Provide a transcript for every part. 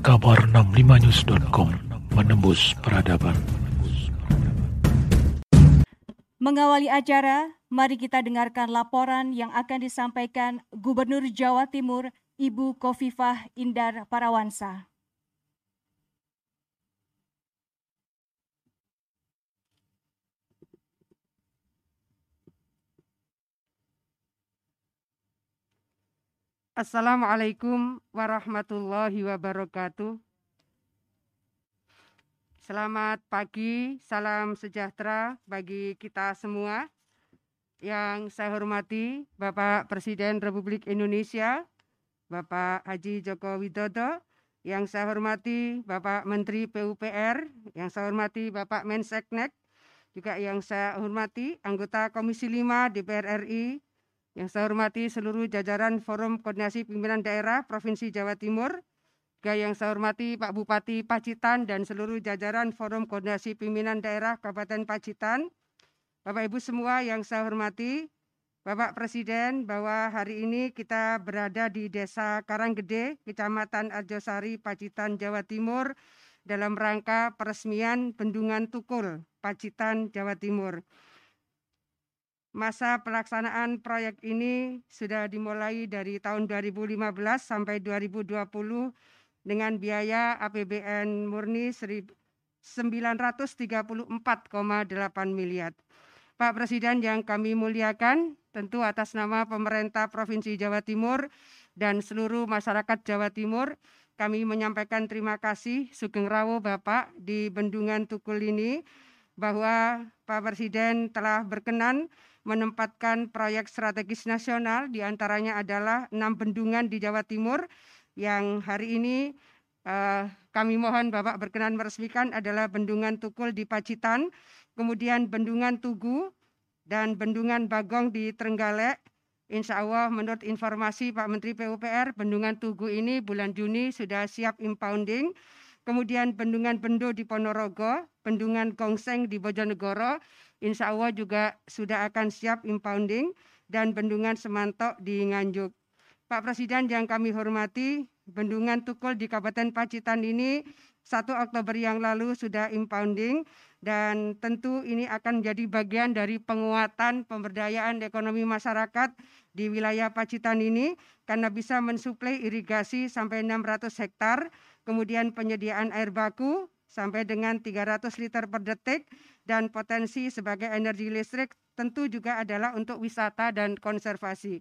kabar 65news.com menembus peradaban. Mengawali acara, mari kita dengarkan laporan yang akan disampaikan Gubernur Jawa Timur Ibu Kofifah Indar Parawansa. Assalamualaikum warahmatullahi wabarakatuh. Selamat pagi, salam sejahtera bagi kita semua. Yang saya hormati Bapak Presiden Republik Indonesia, Bapak Haji Joko Widodo, yang saya hormati Bapak Menteri PUPR, yang saya hormati Bapak Menseknek, juga yang saya hormati anggota Komisi 5 DPR RI, yang saya hormati seluruh jajaran Forum Koordinasi Pimpinan Daerah Provinsi Jawa Timur, juga yang saya hormati Pak Bupati Pacitan dan seluruh jajaran Forum Koordinasi Pimpinan Daerah Kabupaten Pacitan, Bapak Ibu semua yang saya hormati, Bapak Presiden bahwa hari ini kita berada di Desa Karanggede, Kecamatan Arjosari, Pacitan, Jawa Timur, dalam rangka peresmian Bendungan Tukul, Pacitan, Jawa Timur. Masa pelaksanaan proyek ini sudah dimulai dari tahun 2015 sampai 2020 dengan biaya APBN murni 934,8 miliar. Pak Presiden yang kami muliakan, tentu atas nama pemerintah Provinsi Jawa Timur dan seluruh masyarakat Jawa Timur, kami menyampaikan terima kasih Sugeng Rawo Bapak di Bendungan Tukul ini bahwa Pak Presiden telah berkenan menempatkan proyek strategis nasional di antaranya adalah enam bendungan di Jawa Timur yang hari ini uh, kami mohon Bapak berkenan meresmikan adalah Bendungan Tukul di Pacitan, kemudian Bendungan Tugu dan Bendungan Bagong di Trenggalek. Insya Allah menurut informasi Pak Menteri PUPR, Bendungan Tugu ini bulan Juni sudah siap impounding. Kemudian Bendungan Bendo di Ponorogo, Bendungan Gongseng di Bojonegoro, insya Allah juga sudah akan siap impounding dan bendungan Semantok di Nganjuk. Pak Presiden yang kami hormati, bendungan Tukul di Kabupaten Pacitan ini 1 Oktober yang lalu sudah impounding dan tentu ini akan menjadi bagian dari penguatan pemberdayaan ekonomi masyarakat di wilayah Pacitan ini karena bisa mensuplai irigasi sampai 600 hektar, kemudian penyediaan air baku sampai dengan 300 liter per detik dan potensi sebagai energi listrik tentu juga adalah untuk wisata dan konservasi.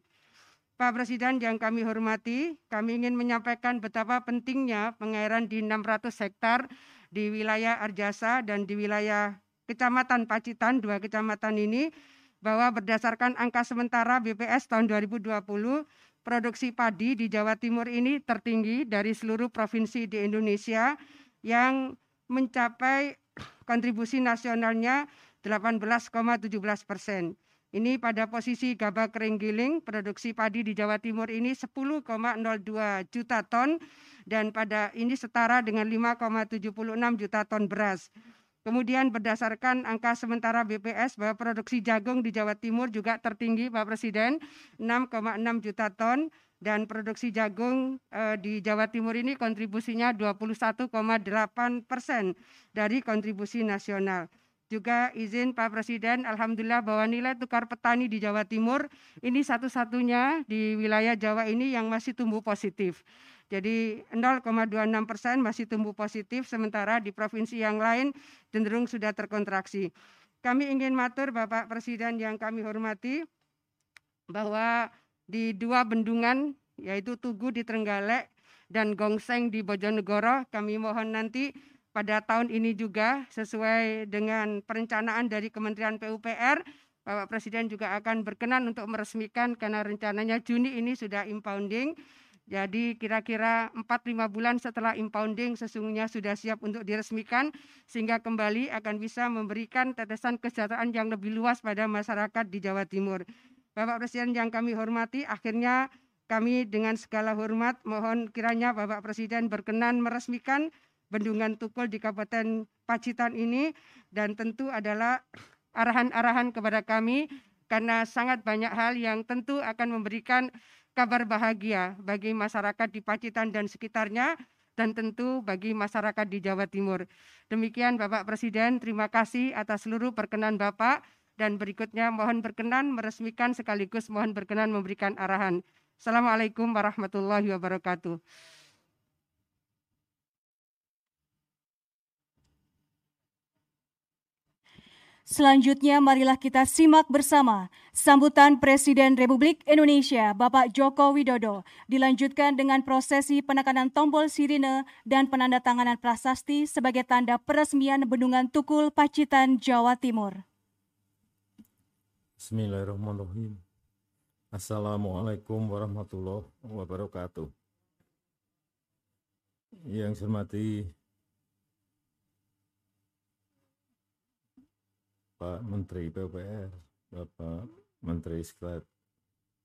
Pak Presiden yang kami hormati, kami ingin menyampaikan betapa pentingnya pengairan di 600 hektar di wilayah Arjasa dan di wilayah Kecamatan Pacitan, dua kecamatan ini, bahwa berdasarkan angka sementara BPS tahun 2020, produksi padi di Jawa Timur ini tertinggi dari seluruh provinsi di Indonesia yang mencapai kontribusi nasionalnya 18,17 persen. Ini pada posisi gabah kering giling, produksi padi di Jawa Timur ini 10,02 juta ton dan pada ini setara dengan 5,76 juta ton beras. Kemudian berdasarkan angka sementara BPS bahwa produksi jagung di Jawa Timur juga tertinggi Pak Presiden 6,6 juta ton dan produksi jagung eh, di Jawa Timur ini kontribusinya 21,8 persen dari kontribusi nasional. Juga izin Pak Presiden, Alhamdulillah bahwa nilai tukar petani di Jawa Timur ini satu-satunya di wilayah Jawa ini yang masih tumbuh positif. Jadi 0,26 persen masih tumbuh positif, sementara di provinsi yang lain cenderung sudah terkontraksi. Kami ingin matur Bapak Presiden yang kami hormati bahwa di dua bendungan yaitu Tugu di Trenggalek dan Gongseng di Bojonegoro. Kami mohon nanti pada tahun ini juga sesuai dengan perencanaan dari Kementerian PUPR Bapak Presiden juga akan berkenan untuk meresmikan karena rencananya Juni ini sudah impounding. Jadi kira-kira 4-5 bulan setelah impounding sesungguhnya sudah siap untuk diresmikan sehingga kembali akan bisa memberikan tetesan kesejahteraan yang lebih luas pada masyarakat di Jawa Timur. Bapak Presiden yang kami hormati, akhirnya kami dengan segala hormat mohon kiranya Bapak Presiden berkenan meresmikan Bendungan Tukul di Kabupaten Pacitan ini dan tentu adalah arahan-arahan kepada kami karena sangat banyak hal yang tentu akan memberikan kabar bahagia bagi masyarakat di Pacitan dan sekitarnya dan tentu bagi masyarakat di Jawa Timur. Demikian Bapak Presiden, terima kasih atas seluruh perkenan Bapak dan berikutnya mohon berkenan meresmikan sekaligus mohon berkenan memberikan arahan. Assalamualaikum warahmatullahi wabarakatuh. Selanjutnya marilah kita simak bersama sambutan Presiden Republik Indonesia Bapak Joko Widodo dilanjutkan dengan prosesi penekanan tombol sirine dan penandatanganan prasasti sebagai tanda peresmian Bendungan Tukul Pacitan Jawa Timur. Bismillahirrahmanirrahim. Assalamualaikum warahmatullahi wabarakatuh. Yang saya hormati Pak Menteri PUPR, Bapak Menteri Sekretariat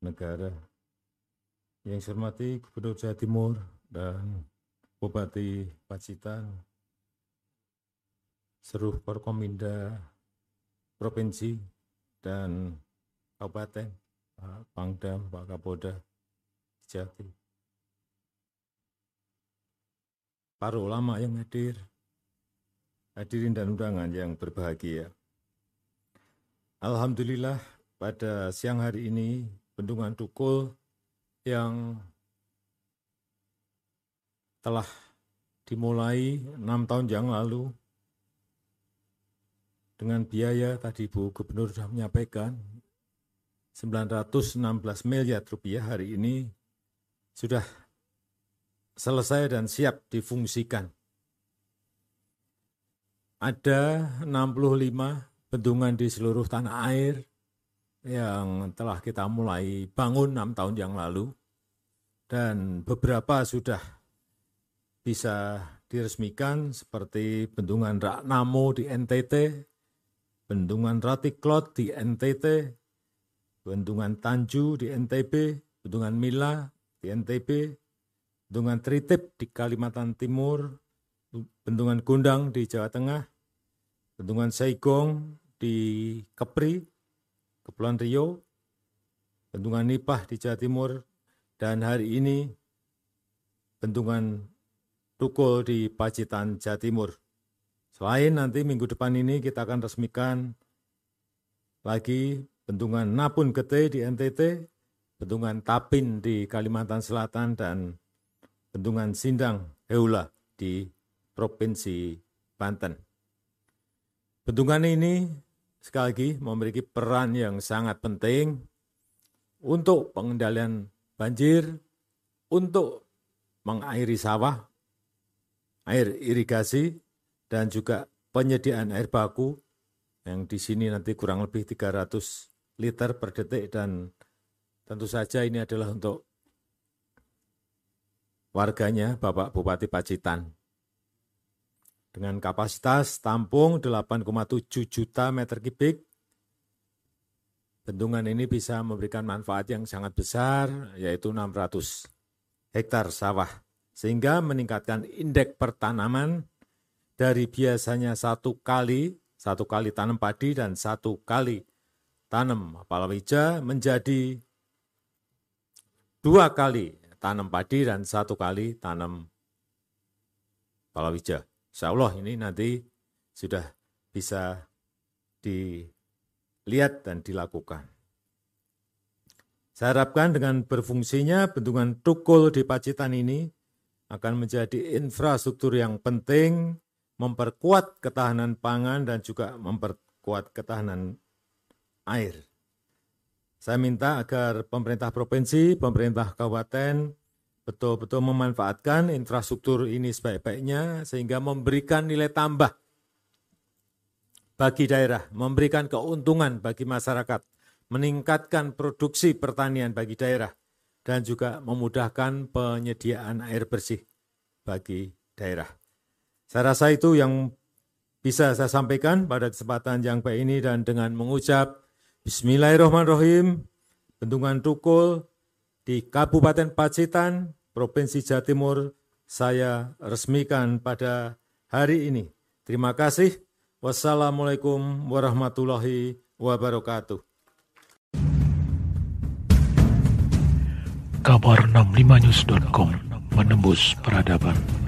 Negara, yang saya hormati Gubernur Jawa Timur dan Bupati Pacitan, seluruh Forkominda Provinsi dan Kabupaten, Pak Pangdam, Pak Kapolda, Jati, para ulama yang hadir, hadirin dan undangan yang berbahagia. Alhamdulillah pada siang hari ini Bendungan Tukul yang telah dimulai enam tahun yang lalu dengan biaya tadi Bu Gubernur sudah menyampaikan 916 miliar rupiah hari ini sudah selesai dan siap difungsikan. Ada 65 bendungan di seluruh tanah air yang telah kita mulai bangun enam tahun yang lalu. Dan beberapa sudah bisa diresmikan seperti bendungan Raknamo di NTT, bendungan Ratiklot di NTT, bendungan Tanju di NTB, bendungan Mila di NTB, bendungan Tritip di Kalimantan Timur, bendungan Gundang di Jawa Tengah, bendungan Saigong di Kepri, Kepulauan Riau, Bendungan Nipah di Jawa Timur, dan hari ini Bendungan Tukul di Pacitan, Jawa Timur. Selain nanti minggu depan ini kita akan resmikan lagi Bendungan Napun Gete di NTT, Bendungan Tapin di Kalimantan Selatan, dan Bendungan Sindang Heula di Provinsi Banten. Bendungan ini sekali lagi memiliki peran yang sangat penting untuk pengendalian banjir, untuk mengairi sawah, air irigasi, dan juga penyediaan air baku yang di sini nanti kurang lebih 300 liter per detik. Dan tentu saja ini adalah untuk warganya Bapak Bupati Pacitan dengan kapasitas tampung 8,7 juta meter kubik. Bendungan ini bisa memberikan manfaat yang sangat besar, yaitu 600 hektar sawah, sehingga meningkatkan indeks pertanaman dari biasanya satu kali, satu kali tanam padi dan satu kali tanam palawija menjadi dua kali tanam padi dan satu kali tanam palawija. Insya Allah ini nanti sudah bisa dilihat dan dilakukan. Saya harapkan dengan berfungsinya bendungan Tukul di Pacitan ini akan menjadi infrastruktur yang penting memperkuat ketahanan pangan dan juga memperkuat ketahanan air. Saya minta agar pemerintah provinsi, pemerintah kabupaten, betul-betul memanfaatkan infrastruktur ini sebaik-baiknya sehingga memberikan nilai tambah bagi daerah, memberikan keuntungan bagi masyarakat, meningkatkan produksi pertanian bagi daerah, dan juga memudahkan penyediaan air bersih bagi daerah. Saya rasa itu yang bisa saya sampaikan pada kesempatan yang baik ini dan dengan mengucap Bismillahirrahmanirrahim, Bendungan Tukul, di Kabupaten Pacitan, Provinsi Jawa Timur, saya resmikan pada hari ini. Terima kasih. Wassalamualaikum warahmatullahi wabarakatuh. Kabar 65news.com menembus peradaban.